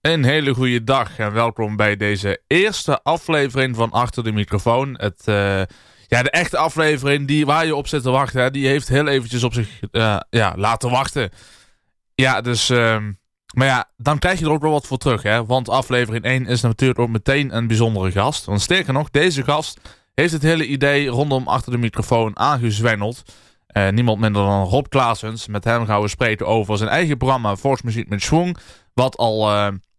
Een hele goede dag en welkom bij deze eerste aflevering van Achter de Microfoon. Het, uh, ja, de echte aflevering die, waar je op zit te wachten, hè, die heeft heel eventjes op zich uh, ja, laten wachten. Ja, dus... Uh, maar ja, dan krijg je er ook wel wat voor terug. Hè? Want aflevering 1 is natuurlijk ook meteen een bijzondere gast. Want sterker nog, deze gast heeft het hele idee rondom Achter de Microfoon aangezwengeld. Uh, niemand minder dan Rob Klaasens. Met hem gaan we spreken over zijn eigen programma Volksmuziek met Schwung. Wat al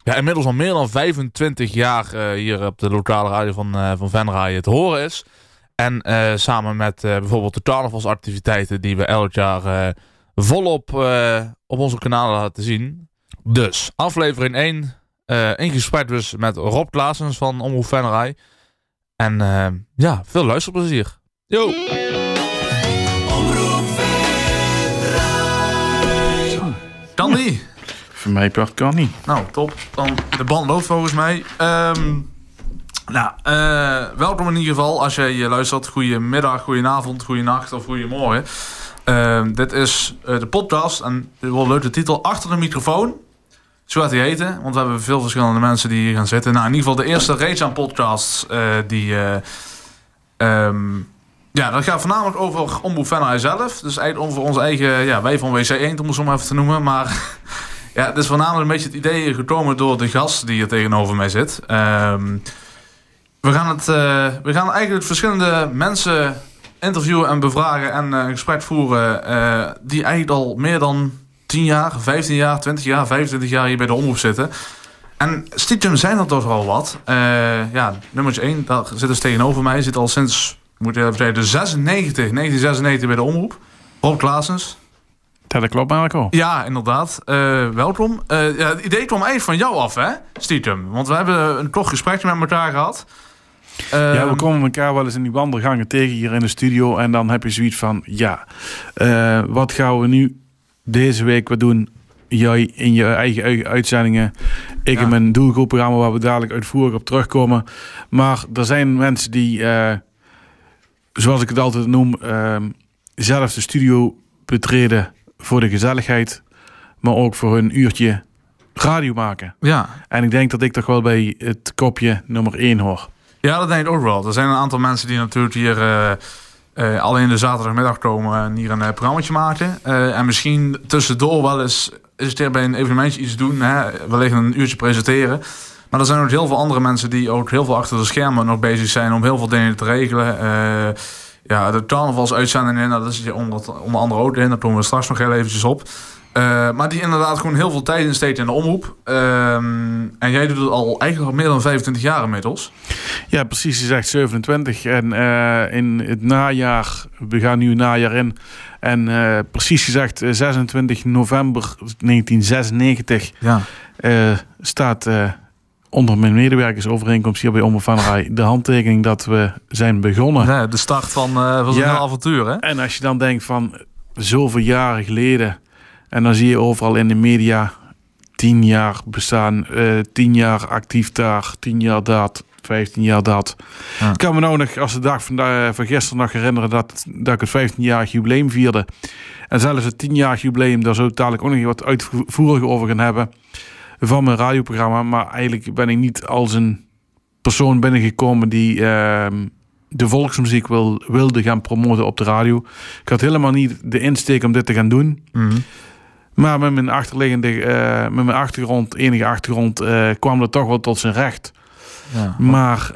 ja, inmiddels al meer dan 25 jaar uh, hier op de lokale radio van, uh, van Venray te horen is. En uh, samen met bijvoorbeeld de carnavalsactiviteiten die we elk jaar volop op onze kanalen laten zien. Dus, aflevering 1. in gesprek dus met Rob Klaasens van Omroep Venray. En ja, veel luisterplezier. Yo! Omroep Venray. Kan die? Voor mij part kan niet. Nou, top. Dan de band loopt volgens mij. Um, nou, uh, welkom in ieder geval als je luistert. Goedemiddag, goedenavond, goedenacht of goedemorgen. Uh, dit is uh, de podcast en wordt leuk de titel Achter de microfoon. Zo gaat hij heten, want we hebben veel verschillende mensen die hier gaan zitten. Nou, in ieder geval de eerste reeks aan podcasts uh, die... Um, ja, dat gaat voornamelijk over Omroep Venray zelf. Dus eigenlijk over onze eigen... Ja, wij van WC1 om het zo maar even te noemen. Maar ja, het is voornamelijk een beetje het idee gekomen door de gast die hier tegenover mij zit. Um, we, gaan het, uh, we gaan eigenlijk verschillende mensen interviewen en bevragen en uh, een gesprek voeren... Uh, die eigenlijk al meer dan 10 jaar, 15 jaar, 20 jaar, 25 jaar hier bij de omroep zitten... En stiekem zijn er toch wel wat. ja, nummer 1, daar zit dus tegenover mij. Zit al sinds, moet je even zeggen, de 96, 1996 bij de omroep. Rob Klaasens. Ja, dat klopt eigenlijk al. Ja, inderdaad. Uh, welkom. Uh, ja, het idee kwam eigenlijk van jou af, hè? Stiekem. Want we hebben een kort gesprekje met elkaar gehad. Uh, ja, we komen elkaar wel eens in die wandelgangen tegen hier in de studio. En dan heb je zoiets van, ja, wat gaan we nu deze week wat doen? Jij in je eigen uitzendingen. Ik ja. in mijn doelgroepprogramma waar we dadelijk uitvoerig op terugkomen. Maar er zijn mensen die, zoals ik het altijd noem, zelf de studio betreden voor de gezelligheid, maar ook voor hun uurtje radio maken. Ja. En ik denk dat ik toch wel bij het kopje nummer 1 hoor. Ja, dat denk ik ook wel. Er zijn een aantal mensen die natuurlijk hier uh, uh, alleen de zaterdagmiddag komen en hier een uh, programmaatje maken. en misschien tussendoor wel eens is het bij een evenementje iets doen. Hè? Wellicht een uurtje presenteren. Maar er zijn ook heel veel andere mensen die ook heel veel achter de schermen nog bezig zijn om heel veel dingen te regelen. Ja, de carnavalsuitzendingen, nou, dat is onder, onder andere ook in. Daar komen we straks nog heel eventjes op. Uh, maar die inderdaad gewoon heel veel tijd insteekt in de omroep. Uh, en jij doet het al eigenlijk al meer dan 25 jaar inmiddels. Ja, precies. Je zegt 27. En uh, in het najaar, we gaan nu een najaar in. En precies gezegd 26 november 1996 ja. staat onder mijn medewerkersovereenkomst hier bij Omroep de handtekening dat we zijn begonnen. Ja, de start van, uh, van zo'n ja, avontuur. Hè? En als je dan denkt van zoveel jaren geleden en dan zie je overal in de media tien jaar bestaan, uh, tien jaar actief daar, tien jaar dat, 15 jaar dat. Ja. Ik kan me nou nog als de dag van, de, van gisteren nog herinneren dat, dat ik het 15 jaar jubileum vierde. En zelfs het 10 jaar jubileum, daar zou ik dadelijk ook nog wat uitvoerig over gaan hebben van mijn radioprogramma. Maar eigenlijk ben ik niet als een persoon binnengekomen die uh, de volksmuziek wil, wilde gaan promoten op de radio. Ik had helemaal niet de insteek om dit te gaan doen. Mm -hmm. Maar met mijn achterliggende, uh, met mijn achtergrond, enige achtergrond, uh, kwam dat toch wel tot zijn recht. Ja. Maar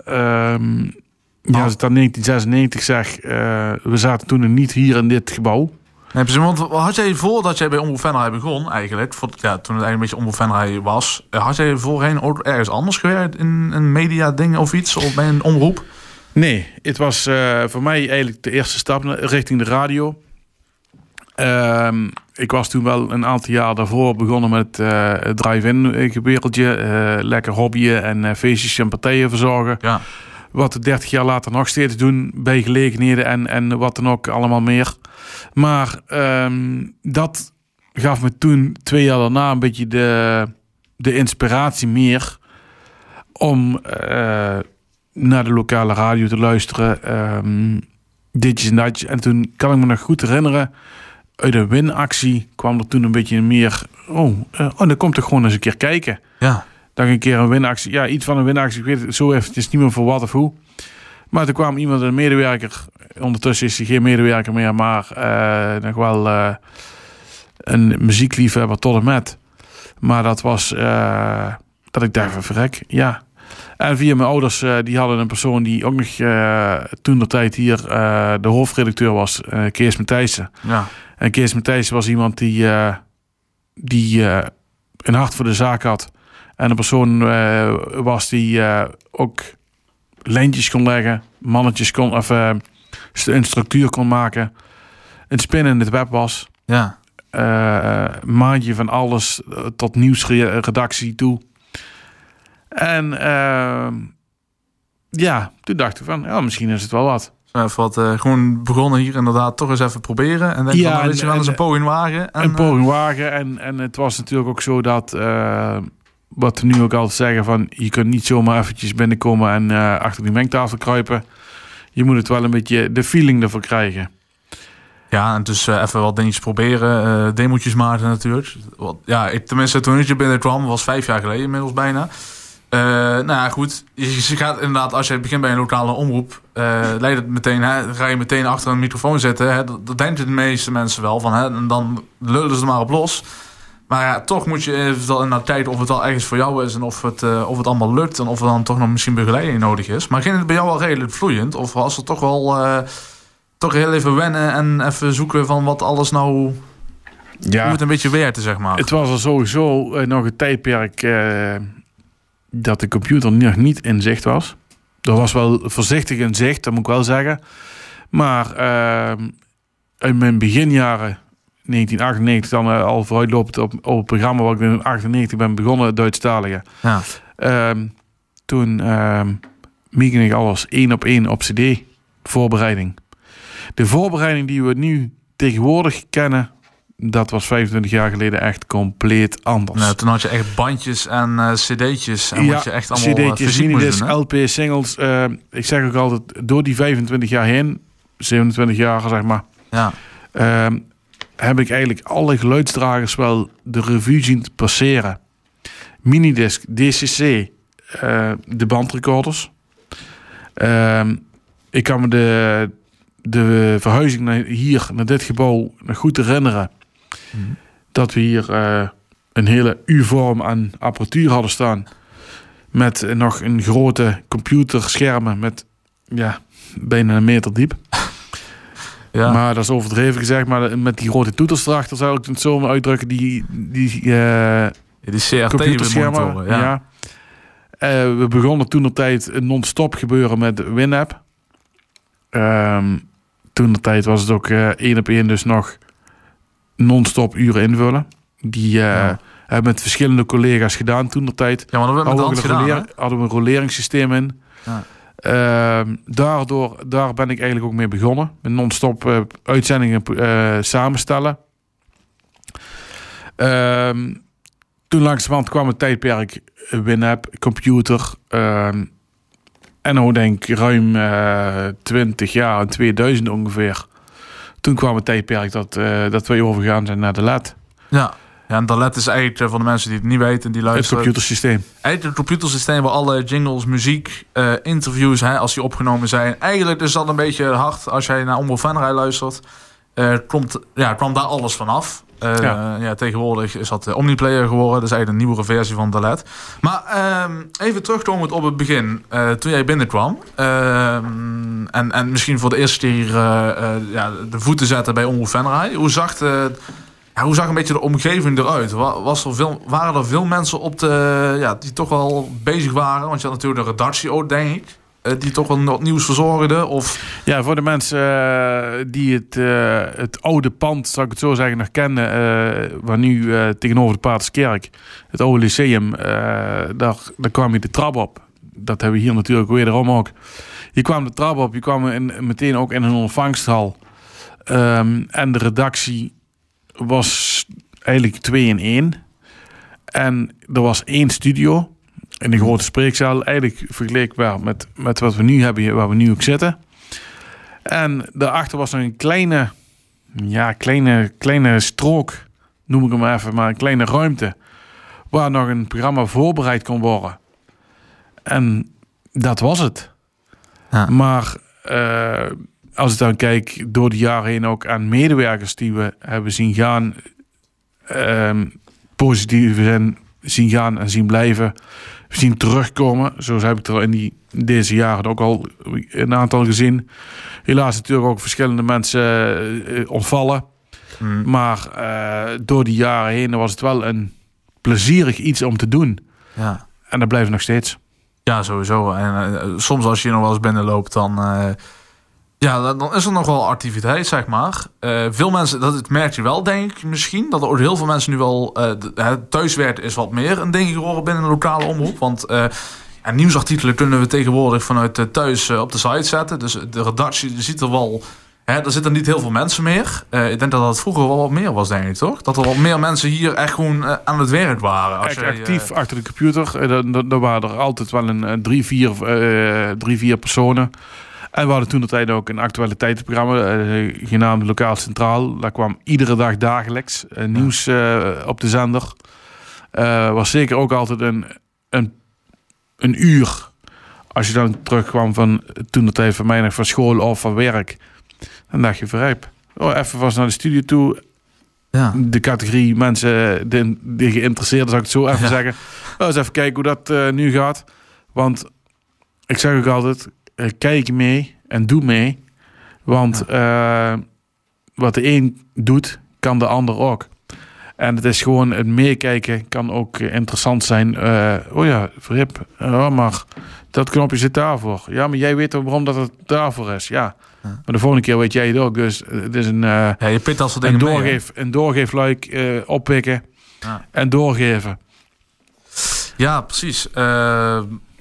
um, ja, als ik dan 1996 zeg, uh, we zaten toen niet hier in dit gebouw. Nee, want had jij voordat jij bij Omroep Venray begon, eigenlijk, voor, ja, toen het eigenlijk een beetje Omroep Venray was, had jij voorheen ook ergens anders gewerkt in een media ding of iets, of bij een omroep? Nee, het was uh, voor mij eigenlijk de eerste stap richting de radio. Uh, ik was toen wel een aantal jaar daarvoor begonnen met uh, het drive-in wereldje. Uh, lekker hobbyen en feestjes en partijen verzorgen. Ja. Wat we 30 jaar later nog steeds doen bij gelegenheden en, en wat dan ook allemaal meer. Maar um, dat gaf me toen twee jaar daarna een beetje de, de inspiratie meer om uh, naar de lokale radio te luisteren. Um, ditjes en datjes. En toen kan ik me nog goed herinneren. Uit de winactie kwam er toen een beetje meer. Oh, uh, oh dan komt er gewoon eens een keer kijken. Ja. Ik een keer een winactie, ja, iets van een winactie, ik weet het zo eventjes niet meer voor wat of hoe. Maar toen kwam iemand, een medewerker, ondertussen is hij geen medewerker meer, maar eh, nog wel eh, een muziekliefhebber tot en met. Maar dat was, eh, dat ik dacht van verrek, ja. En via mijn ouders, die hadden een persoon die ook nog toen de tijd hier de hoofdredacteur was, Kees Matthijssen. Ja. En Kees Matthijssen was iemand die, die een hart voor de zaak had. En een persoon eh, was die eh, ook lijntjes kon leggen, mannetjes kon, of st- een structuur kon maken. Een spin in het web was. Ja. maandje van alles tot nieuwsredactie toe. En ja, toen dacht ik van, ja, misschien is het wel wat. Even wat, gewoon begonnen hier inderdaad toch eens even proberen. En denk Ja, van, nou, weet je wel eens en- een poging wagen. En, een poging wagen. En, en het was natuurlijk ook zo dat, wat we nu ook altijd zeggen, van je kunt niet zomaar eventjes binnenkomen en eh, achter die mengtafel kruipen. Je moet het wel een beetje de feeling ervoor krijgen. Ja, en dus eh, even wat dingetjes proberen. demootjes maken natuurlijk. Wat, ja, ik, tenminste toen ik binnenkwam, was vijf jaar geleden inmiddels bijna. Nou ja, goed. Je, gaat inderdaad, als je begint bij een lokale omroep, eh leidt het meteen, hè, ga je meteen achter een microfoon zitten. Hè, dat, dat denken de meeste mensen wel van. Hè, en dan lullen ze er maar op los. Maar ja, toch moet je even in kijken of het wel ergens voor jou is en of het, eh, of het allemaal lukt en of er dan toch nog misschien begeleiding nodig is. Maar ging het bij jou wel redelijk vloeiend? Of was het toch wel eh, toch heel even wennen en even zoeken van wat alles nou, hoe Ja, het een beetje werkte, zeg maar. het was er sowieso eh, nog een tijdperk dat de computer nog niet in zicht was. Er was wel voorzichtig in zicht, dat moet ik wel zeggen. Maar in mijn beginjaren, 1998, dan eh, al vooruitlopend op, op het programma waar ik in 1998 ben begonnen, Duitsstalige. Ja. Ehm, toen ehm mieken ik alles één op één op cd. Voorbereiding. De voorbereiding die we nu tegenwoordig kennen, dat was 25 jaar geleden echt compleet anders. Nou, toen had je echt bandjes en eh, cd'tjes. En wat je echt allemaal eh, cd'tjes, fysiek minidisc, doen. LP, singles. ik zeg ook altijd, door die 25 jaar heen, 27 jaar zeg maar, Ja. ehm, heb ik eigenlijk alle geluidsdragers wel de revue zien passeren. Minidisc, DCC, eh, de bandrecorders. Ehm, ik kan me de, de verhuizing naar hier, naar dit gebouw, nog goed herinneren. Mhm. Dat we hier eh, een hele U-vorm aan apparatuur hadden staan. Met nog een grote computerschermen met ja, bijna een meter diep. Ja. Maar dat is overdreven gezegd. Maar met die grote toeters erachter zou ik het zo maar uitdrukken. Die, die Ja, die CRT computerschermen. monitoren. Ja. Ja. Eh, we begonnen toen de tijd een non-stop gebeuren met Winamp. Ehm toen de tijd was het ook eh, één op één dus nog non-stop uren invullen. Die Ja. hebben met verschillende collega's gedaan toen de tijd. ja, maar dat met Hadden we, een gedaan. hè? roleer- hadden we een roleringssysteem in. Ja. Ehm, daardoor, daar ben ik eigenlijk ook mee begonnen. Met non-stop eh, uitzendingen eh, samenstellen. Ehm, toen langzamerhand kwam het tijdperk eh, Winamp, computer. ehm, en nou denk ik ruim eh 20 jaar, in 2000 ongeveer. Toen kwam het tijdperk dat, dat wij overgegaan zijn naar de LED. Ja. Ja, en dat let is eigenlijk eh, voor de mensen die het niet weten, die Het luisteren. computersysteem. Eigenlijk het computersysteem waar alle jingles, muziek, eh, interviews, hè, als die opgenomen zijn. Eigenlijk is dat een beetje hard als jij naar Omroep Venray luistert. eh, komt, ja, kwam daar alles vanaf. Eh Ja. ja. tegenwoordig is dat de Omniplayer geworden. Dat is eigenlijk een nieuwere versie van de LED. Maar ehm, even terugkomend op het begin. toen jij binnenkwam. ehm, en, en misschien voor de eerste keer ja, de voeten zetten bij Omroep Venray. Hoe zag de... Hoe zag een beetje de omgeving eruit? Wa- Was er veel, waren er veel mensen op de, ja, die toch wel bezig waren? Want je had natuurlijk de redactie ook, denk ik. eh, die toch wel wat nieuws verzorgde. Of, Ja, voor de mensen eh, die het, eh, het oude pand, zou ik het zo zeggen, nog kennen, waar nu tegenover de Paterskerk, het oude lyceum, daar, daar kwam je de trap op. Dat hebben we hier natuurlijk wederom ook. Je kwam de trap op, je kwam meteen ook in een ontvangsthal. Ehm, en de redactie was eigenlijk twee in één. En er was één studio in de grote spreekzaal. Eigenlijk vergelijkbaar met, met wat we nu hebben, waar we nu ook zitten. En daarachter was nog een kleine, ja, kleine, kleine strook, noem ik hem even, maar een kleine ruimte. waar nog een programma voorbereid kon worden. En dat was het. Ja. Maar eh, als ik dan kijk door de jaren heen ook aan medewerkers die we hebben zien gaan, ehm positief zijn, zien gaan en zien blijven, zien terugkomen. Zo heb ik er in die, deze jaren ook al een aantal gezien. Helaas natuurlijk ook verschillende mensen eh, ontvallen. Mm. Maar eh, door die jaren heen was het wel een plezierig iets om te doen. Ja. En dat blijft nog steeds. Ja, sowieso. En eh, soms als je nog wel eens binnenloopt, dan, eh, ja, dan- is er nog wel activiteit, zeg maar. Eh, veel mensen, dat merk je wel, denk ik misschien. Dat er heel veel mensen nu wel... eh, de- het thuiswerken is wat meer een ding geworden binnen een lokale omroep. Want eh, ja, nieuwsartikelen kunnen we tegenwoordig vanuit eh, thuis eh, op de site zetten. Dus de redactie ziet er wel... Hè, er zitten niet heel veel mensen meer. Eh, ik denk dat dat vroeger wel wat meer was, denk ik, toch? Dat er wat meer mensen hier echt gewoon eh, aan het werk waren. Als Echt jij, eh, actief achter de computer. Eh, Dan, dan, dan waren er altijd wel een, eh, drie, vier, eh, drie, vier personen. En we hadden toen de tijd ook een actualiteitenprogramma, eh, genaamd Lokaal Centraal. Daar kwam iedere dag dagelijks eh, nieuws eh, op de zender. Was zeker ook altijd een, een, een uur. Als je dan terugkwam van toen de tijd van mij nog van school of van werk. Dan dacht je verrijp. Oh, even was naar de studio toe ja. de categorie mensen die, die geïnteresseerd, zou ik het zo even Ja. zeggen. Eens even kijken hoe dat nu gaat. Want ik zeg ook altijd, eh, kijk mee en doe mee. Want eh, wat de een doet, kan de ander ook. En het is gewoon het meekijken kan ook eh, interessant zijn. Eh, oh ja, Verhip, oh, maar dat knopje zit daarvoor. Ja, maar jij weet waarom dat het daarvoor is. Ja, maar de volgende keer weet jij het ook. Dus het is een... eh, ja, je dat soort een, dingen mee, doorgeef, een doorgeefluik eh oppikken Ja. en doorgeven. Ja, precies.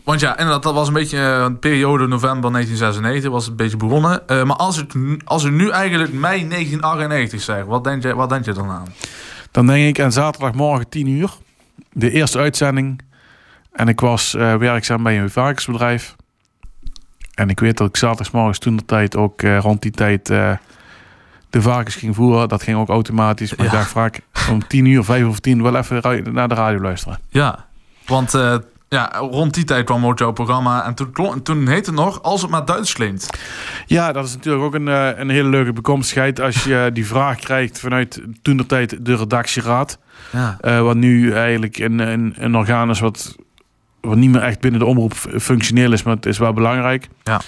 Want ja, inderdaad, dat was een beetje eh, een periode november 1996, was het een beetje begonnen. Eh, maar als, het, nu- als u nu eigenlijk mei 1998 zegt, wat denk je, wat denk je dan aan? Dan denk ik aan zaterdagmorgen 10 uur, de eerste uitzending. En ik was eh, werkzaam bij een varkensbedrijf. En ik weet dat ik zaterdagsmorgens toen de tijd ook rond die tijd de varkens ging voeren. Dat ging ook automatisch. Maar Ja. ik dacht vaak om 10 uur, 5 of 10 wel even naar de radio luisteren. Ja, want ja, rond die tijd kwam ook jouw programma en toen, klon- toen heette het nog Als het maar Duits klinkt. Ja, dat is natuurlijk ook een, eh, een hele leuke bekomstigheid als je die vraag krijgt vanuit toen de tijd de redactieraad. Ja. Eh, wat nu eigenlijk een, een, een orgaan is wat, wat niet meer echt binnen de omroep functioneel is, maar het is wel belangrijk. Ja.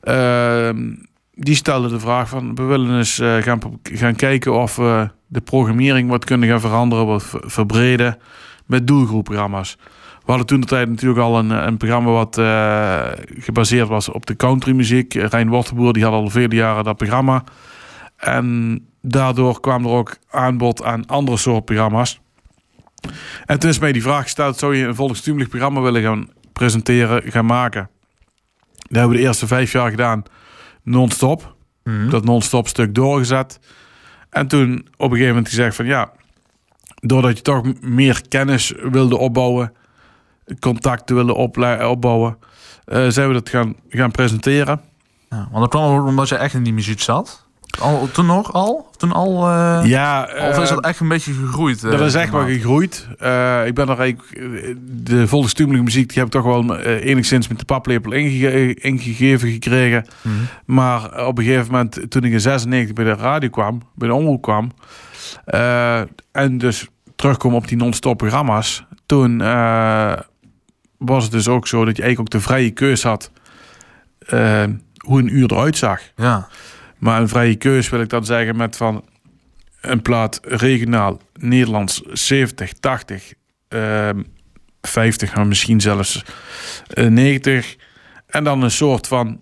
Ehm, die stelde de vraag van, we willen eens eh, gaan, gaan kijken of we de programmering wat kunnen gaan veranderen, wat ver- verbreden met doelgroepprogramma's. We hadden toen de tijd natuurlijk al een, een programma wat eh, gebaseerd was op de countrymuziek. Rijn Wortelboer die had al vele jaren dat programma. En daardoor kwam er ook aanbod aan andere soort programma's. En toen is mij die vraag gesteld: zou je een volksstuurlijk programma willen gaan presenteren, gaan maken? Dat hebben we de eerste vijf jaar gedaan, non-stop. Mhm. Dat non-stop stuk doorgezet. En toen op een gegeven moment gezegd: van ja, doordat je toch meer kennis wilde opbouwen, contacten ople- opbouwen, eh, zijn we dat gaan, gaan presenteren. Ja, want dat kwam omdat je echt in die muziek zat. Al, toen nog al? Toen al? eh, Ja, of is eh, dat echt een beetje gegroeid? Dat is echt wel gegroeid. Ik ben er eigenlijk... De volksstuurlijke muziek, die heb ik toch wel enigszins met de paplepel ingege- ingegeven gekregen. Mhm. Maar op een gegeven moment, toen ik in 96 bij de radio kwam, bij de omroep kwam... en dus terugkom op die non-stop programma's... toen was het dus ook zo dat je eigenlijk ook de vrije keus had... eh, hoe een uur eruit zag. Ja. Maar een vrije keus wil ik dan zeggen met van een plaat regionaal Nederlands 70, 80, ehm 50, maar misschien zelfs eh, 90. En dan een soort van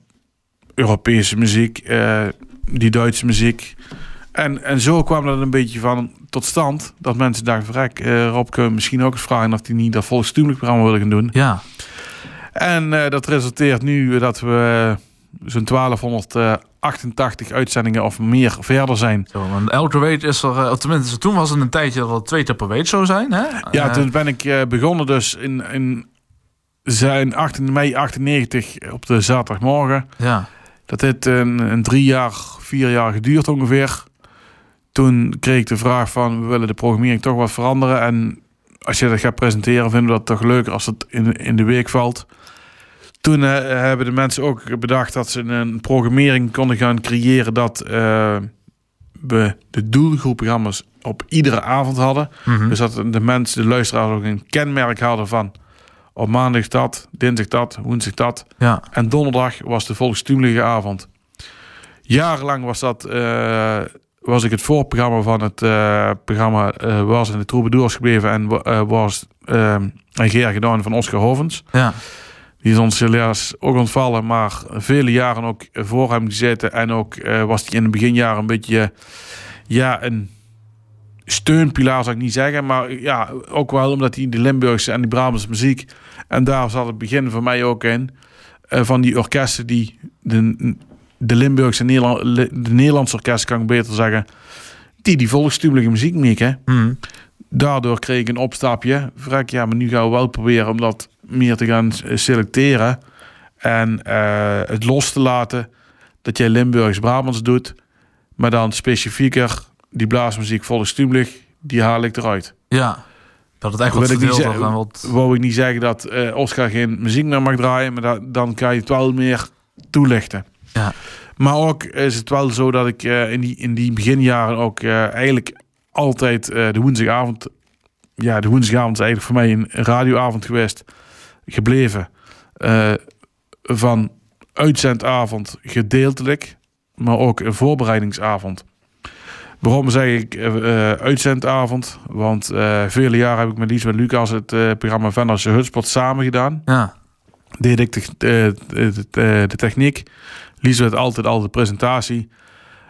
Europese muziek, eh, die Duitse muziek. En, en zo kwam dat een beetje van tot stand. Dat mensen dachten, vrek, eh Rob, kun je misschien ook eens vragen of hij niet dat volksstuurlijk programma willen gaan doen. Ja. En eh, dat resulteert nu dat we zo'n 1288 uitzendingen of meer verder zijn. Zo, want elke week is er, eh, of tenminste toen was het een tijdje dat het twee keer per week zou zijn. Hè? Ja, Eh, toen ben ik eh, begonnen dus in, in zijn 18 mei 98 op de zaterdagmorgen. Ja. Dat heeft een, een drie jaar, vier jaar geduurd ongeveer. Toen kreeg ik de vraag van, we willen de programmering toch wat veranderen. En als je dat gaat presenteren, vinden we dat toch leuker als het in, in de week valt. Toen eh, hebben de mensen ook bedacht dat ze een programmering konden gaan creëren dat eh, we de doelgroepprogramma's op iedere avond hadden. Mhm. Dus dat de mensen, de luisteraars ook een kenmerk hadden van op maandag dat, dinsdag dat, woensdag dat. Ja. En donderdag was de volkstumelige avond. Jarenlang was dat, eh, was ik het voorprogramma van het eh, programma eh, Was in de Troubadours gebleven en eh, was uh, en Geer gedaan van Oscar Hovens. Ja. Die is ons helaas ook ontvallen, maar vele jaren ook voor hem gezeten. En ook was hij in de beginjaren een beetje, ja, een steunpilaar zou ik niet zeggen. Maar ja, ook wel omdat hij de Limburgse en die Brabantse muziek. En daar zat het begin voor mij ook in. van die orkesten die de, de Limburgse Nederland, de Nederlandse orkesten kan ik beter zeggen. Die die volkstumelige muziek maken. Mhm. Daardoor kreeg ik een opstapje. Vrek, ja, maar nu gaan we wel proberen om dat meer te gaan selecteren. En eh, het los te laten dat jij Limburgs-Brabants doet. Maar dan specifieker die blaasmuziek volkstumelig, die haal ik eruit. Ja. Dat het echt Wil wat ik niet zeggen- wat... Wou ik niet zeggen dat eh, Oscar geen muziek meer mag draaien, maar dat, dan kan je het wel meer toelichten. Ja. Maar ook is het wel zo dat ik eh, in, die, in die beginjaren ook eh, eigenlijk altijd eh, de woensdagavond... Ja, de woensdagavond is eigenlijk voor mij een radioavond geweest. Gebleven. Van uitzendavond gedeeltelijk, maar ook een voorbereidingsavond. Waarom zeg ik uitzendavond? Want vele jaren heb ik met Liesbeth Lucas het eh, programma Venderse Hutspot samen gedaan Ja. deed ik de, de, de, de, de techniek. Liesbeth altijd al de presentatie.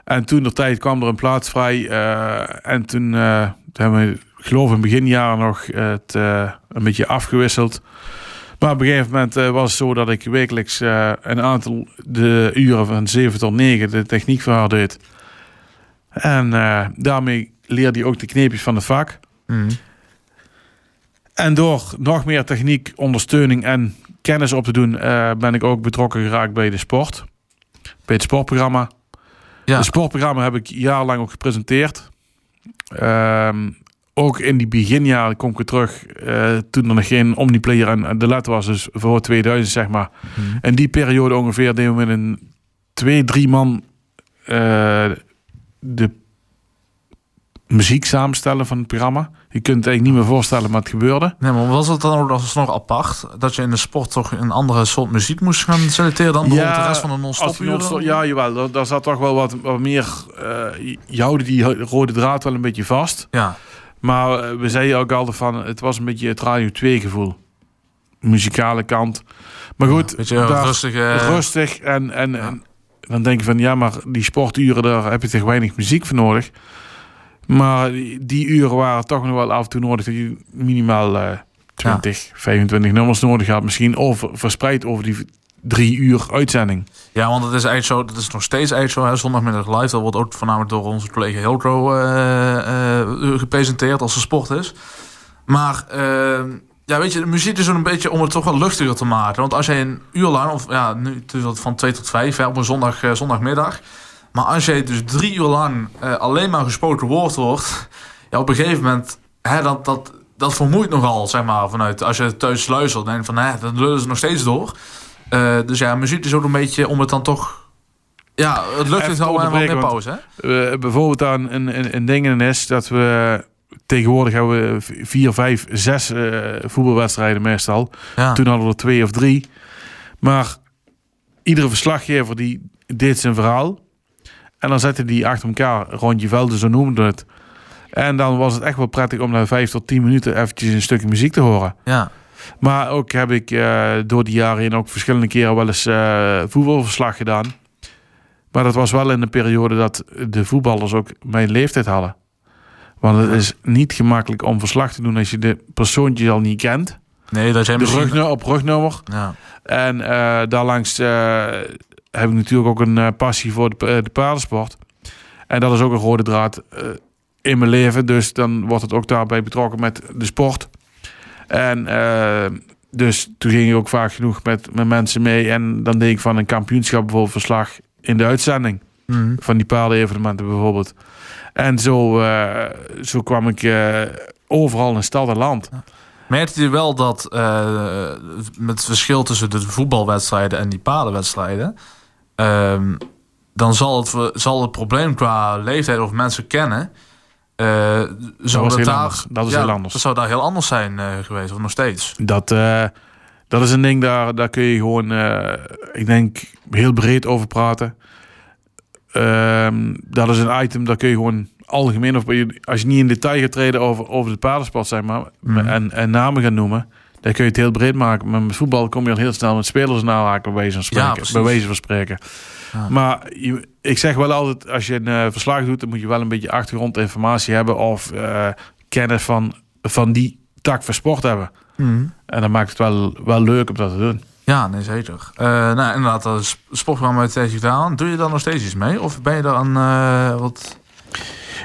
En toen de tijd kwam er een plaats vrij. eh, en toen, eh, toen hebben we, ik geloof in beginjaren nog, het eh, een beetje afgewisseld. Maar op een gegeven moment was het zo dat ik wekelijks een aantal de uren van 7 tot 9 de techniek voor haar deed. En daarmee leerde hij ook de kneepjes van het vak. Mhm. En door nog meer techniek, ondersteuning en kennis op te doen, ben ik ook betrokken geraakt bij de sport. Bij het sportprogramma. Ja. Het sportprogramma heb ik jarenlang ook gepresenteerd. Ehm, ook in die beginjaren kom ik weer terug. eh, toen er nog geen Omniplayer en en de let was, dus voor 2000 zeg maar. Mhm. In die periode ongeveer deden we met een twee, drie man eh, de muziek samenstellen van het programma. Je kunt het eigenlijk niet meer voorstellen, maar het gebeurde. Nee, maar was het dan ook alsnog apart dat je in de sport toch een andere soort muziek moest gaan selecteren dan bijvoorbeeld de rest van de non-stop Ja, jawel. Daar, daar zat toch wel wat, wat meer... eh je houden die rode draad wel een beetje vast. Ja. Maar eh, we zeiden ook altijd van... Het was een beetje het Radio 2 gevoel. Muzikale kant. Maar goed, daar- rustig. eh, rustig. En, en, Ja. en dan denk je van... Ja, maar die sporturen, daar heb je toch weinig muziek voor nodig. Maar die, uren waren toch nog wel af en toe nodig. Dat je minimaal eh 20, 25 nummers nodig had. Misschien over, verspreid over die drie uur uitzending. Ja, want het is eigenlijk zo, dat is nog steeds eigenlijk zo. Hè, zondagmiddag live, dat wordt ook voornamelijk door onze collega Hilco eh, eh, gepresenteerd als er sport is. Maar eh, ja, weet je, de muziek is een beetje om het toch wel luchtiger te maken. Want als jij een uur lang, of ja, nu van 2 tot 5 hè, op een zondag, eh, zondagmiddag. Maar als jij dus drie uur lang eh, alleen maar gesproken woord wordt, ja, op een gegeven moment, hè, dat, dat, dat vermoeit nogal, zeg maar, vanuit als je thuis luistert. Denk van, hè, dan lullen ze nog steeds door. Eh, dus ja, muziek is ook een beetje om het dan toch... Ja, het is houden en wat meer pauze, hè? Bijvoorbeeld aan een, een, een ding is dat we tegenwoordig hebben we vier, vijf, zes eh, voetbalwedstrijden meestal. Ja. Toen hadden we er twee of drie. Maar iedere verslaggever die deed zijn verhaal. En dan zette die achter elkaar rondje velden, zo noemden we het. En dan was het echt wel prettig om na vijf tot tien minuten eventjes een stukje muziek te horen. ja. Maar ook heb ik eh, door die jaren heen ook verschillende keren wel eens eh, voetbalverslag gedaan. Maar dat was wel in de periode dat de voetballers ook mijn leeftijd hadden. Want het is niet gemakkelijk om verslag te doen als je de persoontje al niet kent. Nee, dat zijn De misschien... rugnummer op rugnummer. Ja. En eh daarlangs heb ik natuurlijk ook een eh, passie voor de, eh, de paardensport. En dat is ook een rode draad eh, in mijn leven. Dus dan wordt het ook daarbij betrokken met de sport. En dus toen ging ik ook vaak genoeg met, met mensen mee. En dan deed ik van een kampioenschap bijvoorbeeld verslag in de uitzending. Mhm. Van die paardenevenementen bijvoorbeeld. En zo, zo kwam ik overal in stad en land. Merkt u wel dat met het verschil tussen de voetbalwedstrijden en die padenwedstrijden, uh, dan zal het, zal het probleem qua leeftijd of mensen kennen. Uh, zou dat, dat, daar, dat is ja, heel anders. Dat zou daar heel anders zijn uh, geweest, of nog steeds. Dat, dat is een ding, daar, daar kun je gewoon, ik denk, heel breed over praten. Ehm, dat is een item, daar kun je gewoon algemeen, of als je niet in detail gaat treden over, over de paardensport, zeg maar, mm. en, en namen gaan noemen, dan kun je het heel breed maken. Maar met voetbal kom je al heel snel met spelers nalaken, bij wijze van spreken. Ja, bij wijze van spreken. Maar je, ik zeg wel altijd, als je een uh, verslag doet, dan moet je wel een beetje achtergrondinformatie hebben of uh, kennis van, van die tak van sport hebben. Mm. En dan maakt het wel, wel leuk om dat te doen. Ja, nee, zeker. Uh, nou, inderdaad, dat sportprogramma uit steeds gedaan. Doe je dan nog steeds iets mee? Of ben je dan wat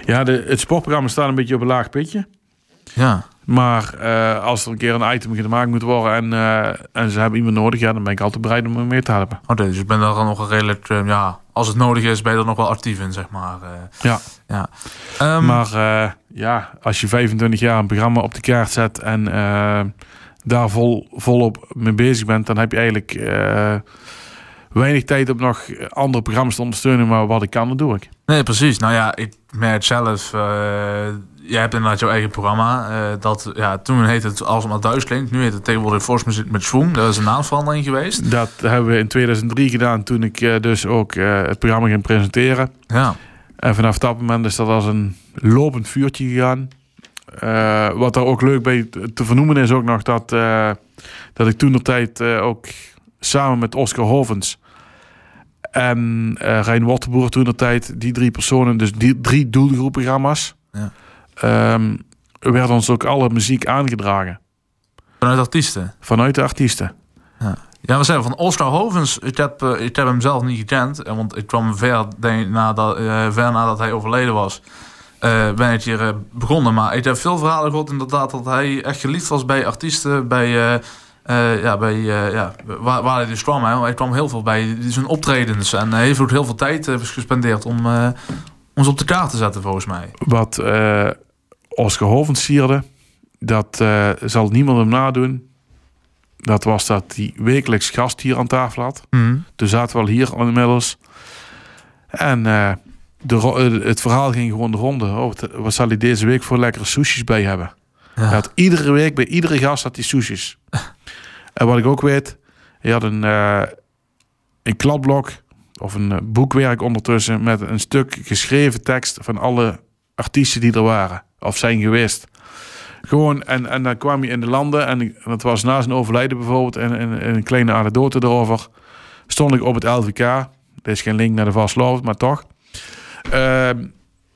ja, de, het sportprogramma staat een beetje op een laag pitje. Ja. Maar uh, als er een keer een item gemaakt moet worden en, uh, en ze hebben iemand nodig, ja, dan ben ik altijd bereid om hem mee te helpen. Oké, dus ik ben daar nog redelijk, uh, ja, als het nodig is, ben je er nog wel actief in, zeg maar. ja. ja. Um, maar ja, als je 25 jaar een programma op de kaart zet en daar vol, volop mee bezig bent, dan heb je eigenlijk weinig tijd om nog andere programma's te ondersteunen. Maar wat ik kan, dat doe ik. Nee, precies. Nou ja, ik merk zelf... Jij hebt inderdaad jouw eigen programma. Uh, dat, ja, toen heette het Als het maar thuis klinkt. Nu heet het tegenwoordig Force Music met Schwung. Dat is een naamsverandering geweest. Dat hebben we in 2003 gedaan. Toen ik uh, dus ook het programma ging presenteren. Ja. En vanaf dat moment is dat als een lopend vuurtje gegaan. wat er ook leuk bij te vernoemen is ook nog dat, dat ik toen de tijd ook samen met Oscar Hovens en Rijn Wortenboer toen de tijd, die drie personen, dus die drie doelgroepprogramma's, ja. Um, werd ons ook alle muziek aangedragen. Vanuit artiesten? Vanuit de artiesten. Ja. Ja, we zijn van Oscar Hovens. Ik heb, uh, ik heb hem zelf niet gekend. Want ik kwam ver, denk, nadat, uh, ver nadat hij overleden was. Uh, ben ik hier begonnen. Maar ik heb veel verhalen gehoord inderdaad dat hij echt geliefd was bij artiesten. Bij ja, bij, ja, waar, waar, hij dus kwam. Hè. Hij kwam heel veel bij zijn optredens. En hij heeft ook heel veel tijd gespendeerd om ons op de kaart te zetten, volgens mij. Wat Oscar Hovens sierde, dat zal niemand hem nadoen. Dat was dat hij wekelijks gast hier aan tafel had. Mm. Dus zaten we al hier inmiddels. En de, het verhaal ging gewoon de ronde. Oh, wat zal hij deze week voor lekkere sushis bij hebben? Ja. Hij had iedere week bij iedere gast had hij sushis. En wat ik ook weet, je had een, uh, een kladblok of een eh, boekwerk ondertussen met een stuk geschreven tekst van alle artiesten die er waren of zijn geweest. Gewoon, en, en dan kwam je in de landen en, dat was na zijn overlijden bijvoorbeeld en, en, een kleine anekdote erover. Stond ik op het LVK. Er is geen link naar de vastloop, maar toch. Uh,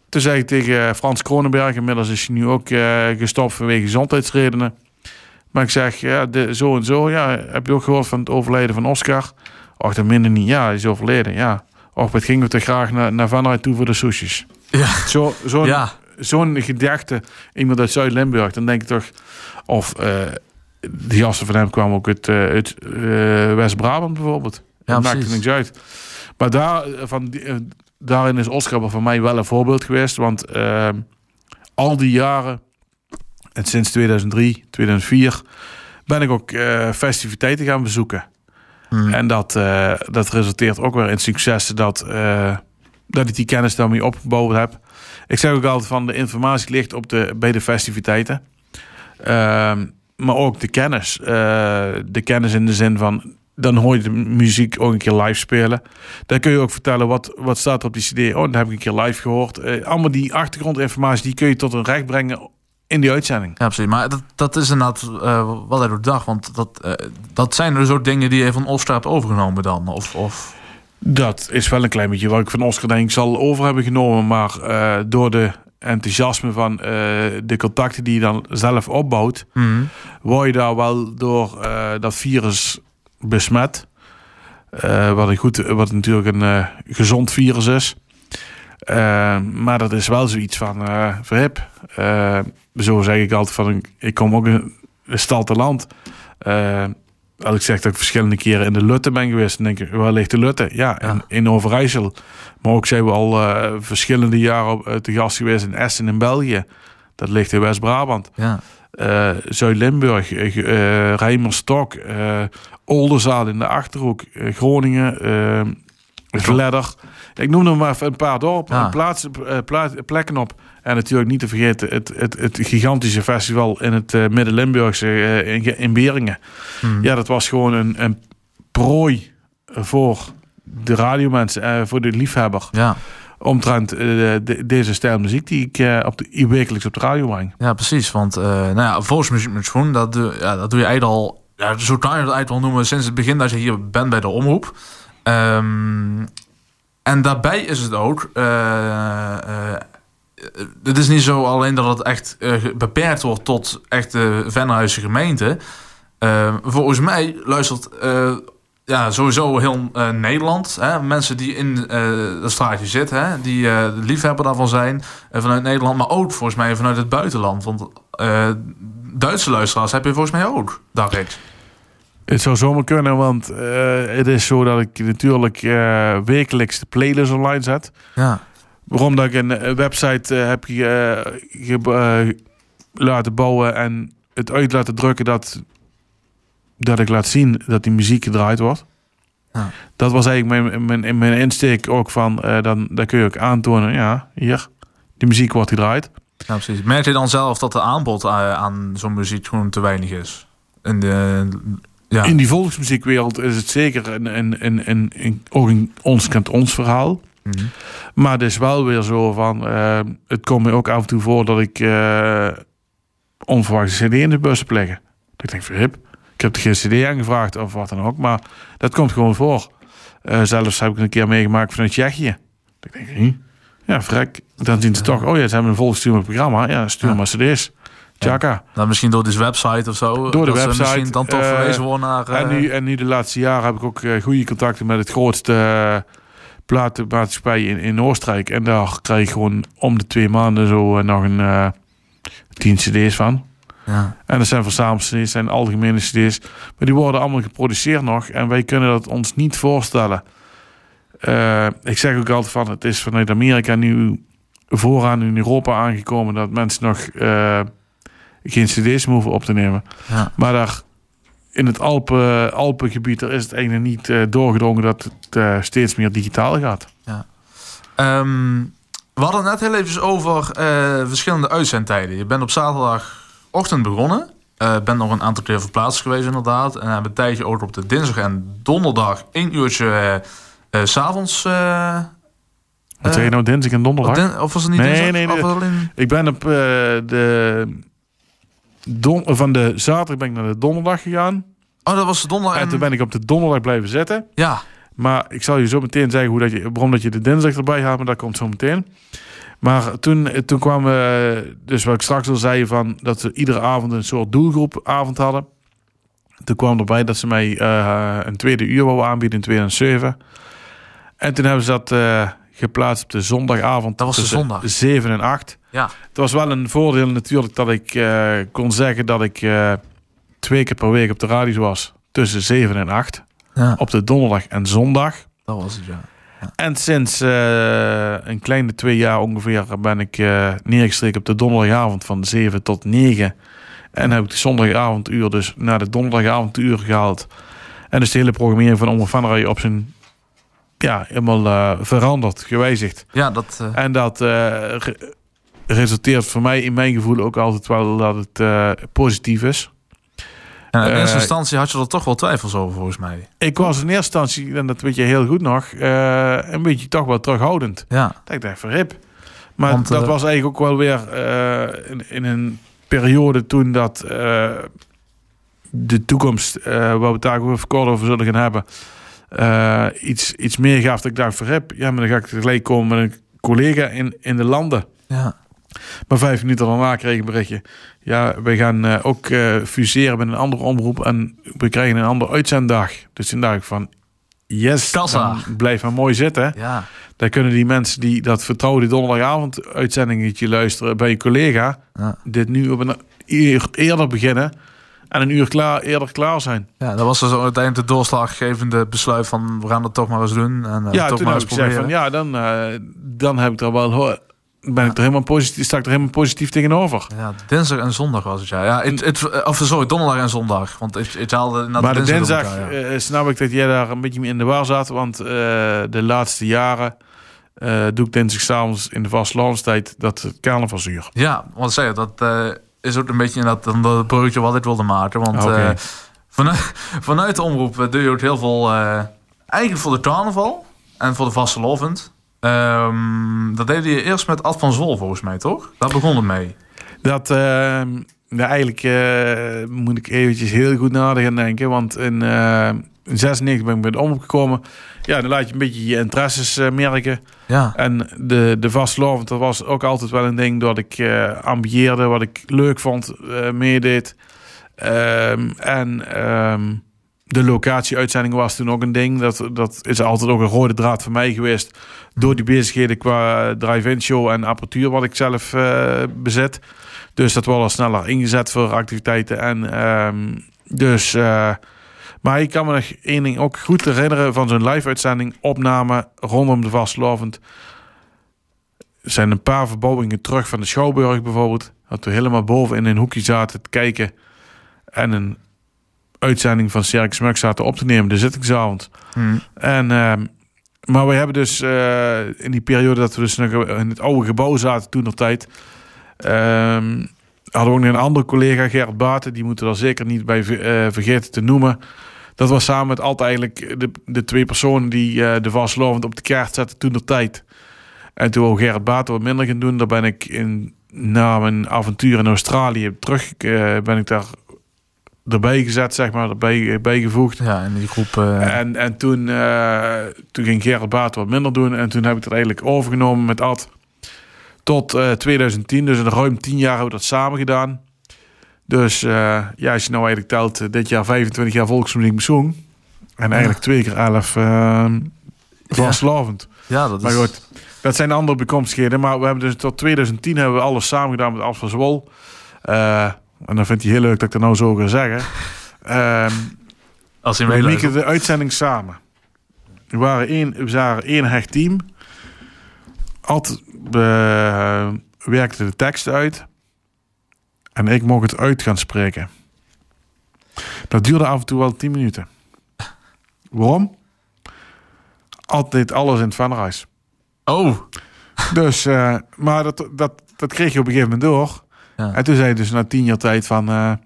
toen zei ik tegen Frans Kronenberg, inmiddels is hij nu ook uh, gestopt vanwege gezondheidsredenen. Maar ik zeg, ja, de, zo en zo. Ja, heb je ook gehoord van het overlijden van Oscar? Och, dat minder niet. Ja, hij is overleden, ja. Och, wat gingen we toch graag naar, naar vanuit toe voor de sushis. Ja. Zo, zo'n ja. Zo'n gedachte, iemand uit Zuid-Limburg, dan denk ik toch... Of uh, die gasten van hem kwamen ook uit, uh, uit uh, West-Brabant bijvoorbeeld. Ja, dat maakt niks uit. Maar daar, van, daarin is Oscar voor mij wel een voorbeeld geweest. Want al die jaren en sinds 2003, 2004 ben ik ook festiviteiten gaan bezoeken. Hmm. En dat, dat resulteert ook weer in successen dat, dat ik die kennis daarmee opgebouwd heb. Ik zeg ook altijd van de informatie ligt op de, bij de festiviteiten. Ehm, maar ook de kennis. de kennis in de zin van dan hoor je de muziek ook een keer live spelen. Dan kun je ook vertellen wat, wat staat er op die CD. Oh, dan heb ik een keer live gehoord. allemaal die achtergrondinformatie die kun je tot een recht brengen in die uitzending. Ja, precies. Maar dat, dat is inderdaad uh, wat hij dag. Want dat, uh, dat zijn dus ook dingen die je van hebt overgenomen dan? Of, of... Dat is wel een klein beetje wat ik van Oscar denk ik zal over hebben genomen. Maar uh, door de enthousiasme van de contacten die je dan zelf opbouwt... Mm. word je daar wel door dat virus besmet. wat, een goed, wat natuurlijk een gezond virus is. maar dat is wel zoiets van verhip zo zeg ik altijd van, ik kom ook een stad te land. Als ik zeg dat ik verschillende keren in de Lutte ben geweest, dan denk ik, waar ligt de Lutte? Ja, In, in, Overijssel. Maar ook zijn we al uh, verschillende jaren op, uh, te gast geweest in Essen in België. Dat ligt in West-Brabant. Ja. Eh, Zuid-Limburg, Rijmerstok, Oldenzaal in de Achterhoek, Groningen, Vledder. Ik noem nog maar even een paar dorpen Ja. en plaatsen, plaats, plekken op. En natuurlijk niet te vergeten het, het, het gigantische festival in het Midden-Limburgse in, in Beringen. Hmm. Ja, dat was gewoon een, een prooi voor de radiomensen, uh, voor de liefhebber. Ja. Omtrent de, deze stijl muziek die ik op de, wekelijks op de radio breng. Ja, precies. Want nou ja, volksmuziek met schoen, dat, doe, ja, dat doe je eigenlijk al... Ja, zo kan je het eigenlijk wel noemen sinds het begin dat je hier bent bij de omroep. Um, en daarbij is het ook... Uh, het is niet zo alleen dat het echt beperkt wordt tot echt de Venhuizen gemeente. Uh, volgens mij luistert uh, ja, sowieso heel Nederland. Hè? Mensen die in dat straatje zitten, hè? die liefhebber daarvan zijn vanuit Nederland. Maar ook volgens mij vanuit het buitenland. Want Duitse luisteraars heb je volgens mij ook, dacht ik. Het zou zomaar kunnen, want het is zo dat ik natuurlijk wekelijks de playlist online zet. Ja. Waarom dat ik een website heb ge, laten bouwen en het uit laten drukken dat dat ik laat zien dat die muziek gedraaid wordt. Ja. Dat was eigenlijk mijn, mijn, mijn insteek ook van, uh, dan, dan kun je ook aantonen, ja, hier, die muziek wordt gedraaid. Ja, precies. Merk je dan zelf dat de aanbod aan zo'n muziek gewoon te weinig is? In, de, ja. In die volksmuziekwereld is het zeker een, een, een, een, een ook een ons kent ons verhaal. Mm -hmm. Maar het is wel weer zo van, uh, het komt me ook af en toe voor dat ik onverwachte cd in de bus heb liggen. Dat ik denk, verhip. Ik heb er geen CD aangevraagd of wat dan ook, maar dat komt gewoon voor. Uh, zelfs heb ik een keer meegemaakt vanuit Tsjechië. Ik denk, hm, ja, vrek. Dan zien ze toch, oh ja, ze hebben een volgestuurd programma. Ja, stuur Ja. maar CD's. Tjaka. Dan Nou, misschien door deze website of zo. Door de dat website, misschien dan toch eh, verwezen worden naar... En, eh, nu, en nu de laatste jaren heb ik ook uh, goede contacten met het grootste uh, platenmaatschappij in, in Oostenrijk. En daar krijg ik gewoon om de twee maanden zo uh, nog een uh, tien cd's van. ja. En dat zijn verzamel-cd's, zijn algemene cd's. Maar die worden allemaal geproduceerd nog. En wij kunnen dat ons niet voorstellen. Uh, ik zeg ook altijd van, het is vanuit Amerika nu vooraan in Europa aangekomen... dat mensen nog uh, geen cd's hoeven op te nemen. Ja. Maar daar in het Alpen, Alpengebied is het eigenlijk niet uh, doorgedrongen... dat het uh, steeds meer digitaal gaat. Um, we hadden net heel even over uh, verschillende uitzendtijden. Je bent op zaterdagochtend begonnen. Ben nog een aantal keer verplaatst geweest inderdaad. En hebben een tijdje ook op de dinsdag en donderdag één uurtje s'avonds. Wat zeg je nou, dinsdag en donderdag? Of was het niet nee, dinsdag? Nee, nee, of alleen... Ik ben op de... Don van de zaterdag ben ik naar de donderdag gegaan. Oh, dat was de donderdag. En, en toen ben ik op de donderdag blijven zitten. Ja. Maar ik zal je zo meteen zeggen hoe dat je, waarom dat je de dinsdag erbij haalt, maar dat komt zo meteen. Maar toen, toen kwam, uh, dus wat ik straks al zei, van dat ze iedere avond een soort doelgroepavond hadden. Toen kwam erbij dat ze mij uh, een tweede uur wou aanbieden in 2007. En toen hebben ze dat uh, geplaatst op de zondagavond. Dat was de zondag. 7 en 8. Ja. Het was wel een voordeel natuurlijk dat ik uh, kon zeggen dat ik twee keer per week op de radio was. Tussen 7 en 8. Ja. Op de donderdag en zondag. Dat was het, ja. Ja. En sinds uh, een kleine twee jaar ongeveer ben ik neergestreken op de donderdagavond van 7 tot 9. En heb ik de zondagavonduur dus naar de donderdagavonduur gehaald. En dus de hele programmering van Omroep op zijn ja, helemaal uh, veranderd, gewijzigd. Ja, dat... En dat re resulteert voor mij in mijn gevoel ook altijd wel dat het positief is. Ja, in eerste instantie had je er toch wel twijfels over, volgens mij. Ik was in eerste instantie, en dat weet je heel goed nog, een beetje toch wel terughoudend. Ja. Dat ik dacht, verhip. Maar Want, dat was eigenlijk ook wel weer in, in, een periode toen dat de toekomst, waar we het daar ook kort over zullen gaan hebben, uh, iets, iets meer gaf. Dat ik dacht, verhip, ja, maar dan ga ik tegelijk komen met een collega in, in de landen. Ja. Maar vijf minuten daarna kreeg ik een berichtje. Ja, we gaan uh, ook uh, fuseren met een andere omroep en we krijgen een andere uitzenddag. Dus toen dacht ik van, yes, Kassa. blijf maar mooi zitten. Ja. Dan kunnen die mensen die dat vertrouwde donderdagavond uitzendingetje luisteren bij je collega, ja. dit nu op een uur eerder beginnen en een uur klaar, eerder klaar zijn. Ja, dat was dus uiteindelijk de doorslaggevende besluit van we gaan dat toch maar eens doen. En, uh, ja, toch toen maar heb eens gezegd van ja, dan, uh, dan heb ik er wel ben ik er helemaal positief, sta ik er helemaal positief tegenover. Ja, dinsdag en zondag was het, ja. ja het, het, of sorry, donderdag en zondag. Want het, het haalde naar Maar de dinsdag, elkaar, ja. eh, snap ik dat jij daar een beetje mee in de war zat. Want eh, de laatste jaren eh, doe ik dinsdag s'avonds in de vastlandstijd dat het carnavalsuur. Ja, want zeg je, dat eh, is ook een beetje dan dat bruggetje wat ik wilde maken. Want eh, vanuit, vanuit de omroep eh, doe je ook heel veel... eh, eigenlijk voor de carnaval en voor de vastelovend. Ehm dat deed je eerst met Ad van Zwol volgens mij, toch? Daar begon het mee. Dat, eh, nou, eigenlijk moet ik eventjes heel goed nadenken. Want in, eh, in 96 ben ik bij de omroep gekomen. Ja, dan laat je een beetje je interesses eh, merken. Ja, En de, de vastlovend, dat was ook altijd wel een ding dat ik eh ambieerde, wat ik leuk vond, eh meedeed. Ehm, en ehm, de locatieuitzending was toen ook een ding. Dat, dat is altijd ook een rode draad voor mij geweest. Door die bezigheden qua drive-in show en apparatuur wat ik zelf bezit. Dus dat wordt al sneller ingezet voor activiteiten. En ehm, dus... maar ik kan me nog één ding ook goed herinneren van zo'n live-uitzending, opname rondom de vastlovend. Er zijn een paar verbouwingen terug van de Schouwburg bijvoorbeeld. Dat we helemaal boven in een hoekje zaten te kijken. En een uitzending van Circus Mug zaten op te nemen, de zittingsavond. Hm. En, ehm, maar we hebben dus eh, in die periode dat we dus in het oude gebouw zaten toen nog tijd. ehm, hadden we ook nog een andere collega, Gerrit Baten. Die moeten we er zeker niet bij eh, vergeten te noemen. Dat was samen met altijd eigenlijk de, de twee personen die eh, de vastlovend op de kaart zetten toen de tijd. En toen wou Gerrit Baten wat minder gaan doen. Daar ben ik in, na mijn avontuur in Australië terug, eh, ben ik daar erbij gezet, zeg maar, erbij bijgevoegd. ja in die groep... eh, En, en toen, eh, toen ging Gerrit Baat wat minder doen. En toen heb ik het eigenlijk overgenomen met Ad. Tot eh, 2010. Dus in ruim 10 jaar hebben we dat samen gedaan. Dus eh, ja, als je nou eigenlijk telt, eh, dit jaar 25 jaar volksmuziek bezong. En eigenlijk twee keer 11 uh, vastlovend. ja, dat is... Maar goed, dat zijn andere bekomstigheden. Maar we hebben dus tot 2010 hebben we alles samen gedaan met Ad van Zwol. Eh, en dan vindt hij heel leuk dat ik dat nou zo ga zeggen. Ehm Als je we mieken de uitzending samen. We waren één, we waren één hecht team. Ad eh, werkte de tekst uit. En ik mocht het uit gaan spreken. Dat duurde af en toe wel 10 minuten. Waarom? Deed alles in het vanreis. Oh, Dus, eh, maar dat, dat, dat kreeg je op een gegeven moment door. Ja. En toen zei hij dus na tien jaar tijd van...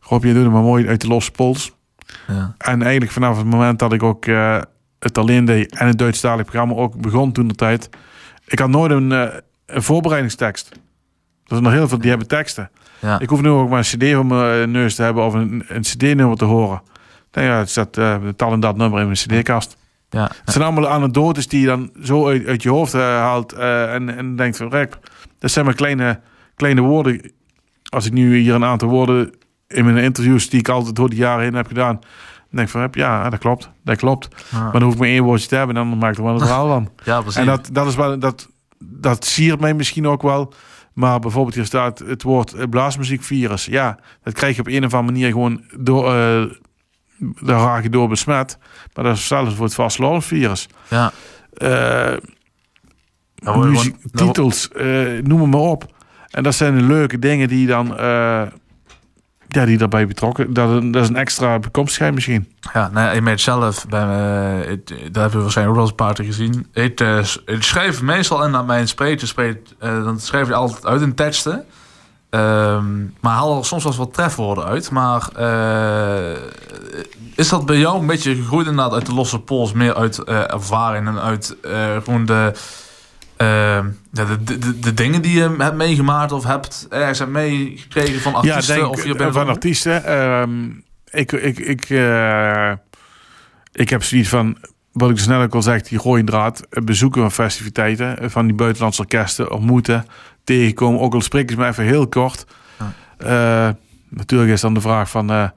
Rob, je doet het maar mooi uit de losse pols. ja. En eigenlijk vanaf het moment dat ik ook eh, het alleen deed en het Duitsstalig programma ook begon toen de tijd. Ik had nooit een, een voorbereidingstekst. Er zijn nog heel veel die hebben teksten. Ja. Ik hoef nu ook maar een cd voor mijn neus te hebben of een, een cd-nummer te horen. Nou ja, het staat uh, tal en dat nummer in mijn cd-kast. Ja. Het zijn allemaal anekdotes die je dan zo uit, uit je hoofd eh, haalt eh, en, en denkt van, rek, dat zijn maar kleine, kleine woorden. Als ik nu hier een aantal woorden in mijn interviews die ik altijd door de jaren heen heb gedaan, dan denk ik van, ja, dat klopt, dat klopt. Ja. Maar dan hoef ik maar één woordje te hebben en dan maak ik er wel een verhaal van. ja, precies. En dat, dat is wel, dat, dat siert mij misschien ook wel. Maar bijvoorbeeld hier staat het woord eh, blaasmuziekvirus. Ja, dat krijg je op een of andere manier gewoon door, eh daar raak je door besmet. Maar dat is hetzelfde voor het vastloopvirus. ja. Eh muziek, titels, noem het maar op. En dat zijn de leuke dingen die dan... ja, die daarbij betrokken. Dat, is een extra bekomstigheid misschien. Ja, nee, ik merk zelf, bij, het- dat hebben we waarschijnlijk ook wel eens een gezien. Ik, ik schrijf meestal en naar mijn spreker spreekt, eh, dan schrijf je altijd uit in teksten. Ehm, maar haal er soms wel wat trefwoorden uit. Maar eh, is dat bij jou een beetje gegroeid inderdaad uit de losse pols? Meer uit eh, ervaring en uit gewoon de, eh, ja, de, de, de, dingen die je hebt meegemaakt of hebt ergens hebt meegekregen van artiesten? ja, denk, of je bent van artiesten. Ehm, ik, ik, ik, eh, ik heb zoiets van, wat ik dus net ook al zeg, die rode draad. Bezoeken van festiviteiten, eh, van die buitenlandse orkesten, ontmoeten, tegenkomen. Ook al spreken ze me even heel kort. Eh, natuurlijk is dan de vraag van,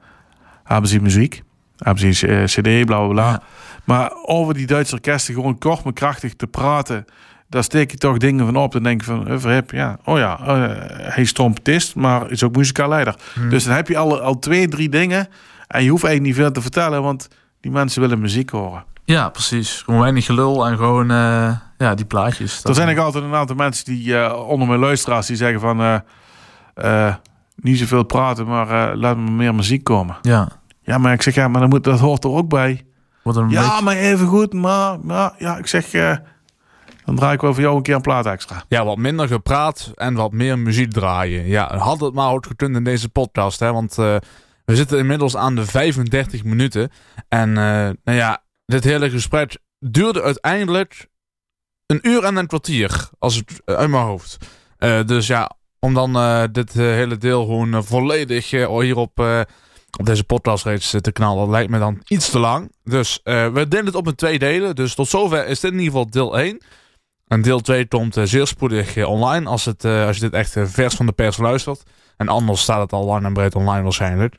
hebben ze muziek? Hebben ze een cd, bla bla bla. Ja. Maar over die Duitse orkesten gewoon kort maar krachtig te praten. Daar steek je toch dingen van op. Dan denk je van, eh, verhip, ja, oh ja, eh, hij is trompetist, maar is ook muzikaal leider. Hmm. Dus dan heb je al, al twee, drie dingen. En je hoeft eigenlijk niet veel te vertellen, want Die mensen willen muziek horen. Ja, precies. Gewoon weinig gelul en gewoon uh, ja, die plaatjes. Er zijn ook altijd een aantal mensen die uh, onder mijn luisteraars die zeggen van... Niet zoveel praten, maar laat me meer muziek komen. Ja. Ja, maar ik zeg, ja, maar dan moet, dat hoort er ook bij. ja, beetje... maar even goed, maar, maar ja, ik zeg... dan draai ik wel voor jou een keer een plaat extra. Ja, wat minder gepraat en wat meer muziek draaien. Ja, had het maar ook gekund in deze podcast, hè. Want we zitten inmiddels aan de 35 minuten. En nou ja, dit hele gesprek duurde uiteindelijk een uur en een kwartier. Als het uit mijn hoofd. Uh, dus ja, om dan dit hele deel gewoon volledig hier op, op deze podcast reeds te knallen, lijkt me dan iets te lang. Dus we delen het op in twee delen. Dus tot zover is dit in ieder geval deel 1. En deel 2 komt zeer spoedig online als, het, als je dit echt vers van de pers luistert. En anders staat het al lang en breed online waarschijnlijk.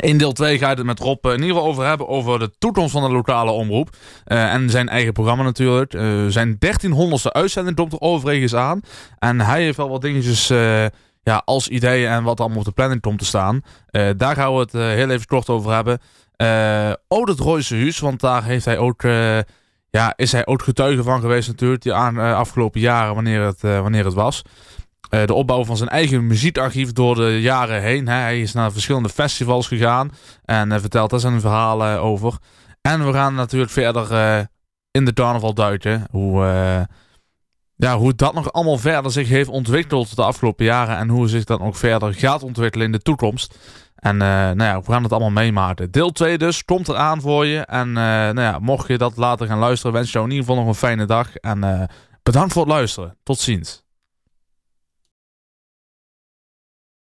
In deel 2 ga je het met Rob in ieder geval over hebben over de toekomst van de lokale omroep. Uh, en zijn eigen programma natuurlijk. Uh, zijn 1300ste uitzending komt er overigens aan. En hij heeft wel wat dingetjes uh, ja, als ideeën en wat allemaal op de planning komt te staan. daar gaan we het heel even kort over hebben. ook het Royse Huis, want daar heeft hij ook, ja, is hij ook getuige van geweest natuurlijk. Die aan, afgelopen jaren wanneer het, wanneer het was. Uh, de opbouw van zijn eigen muziekarchief door de jaren heen. Hè. Hij is naar verschillende festivals gegaan en vertelt daar zijn verhalen over. En we gaan natuurlijk verder in de carnaval duiken. Hoe, ja, hoe dat nog allemaal verder zich heeft ontwikkeld de afgelopen jaren. En hoe zich dat nog verder gaat ontwikkelen in de toekomst. En nou ja, we gaan het allemaal meemaken. Deel 2 dus, komt eraan voor je. En nou ja, mocht je dat later gaan luisteren, wens je jou in ieder geval nog een fijne dag. En bedankt voor het luisteren. Tot ziens.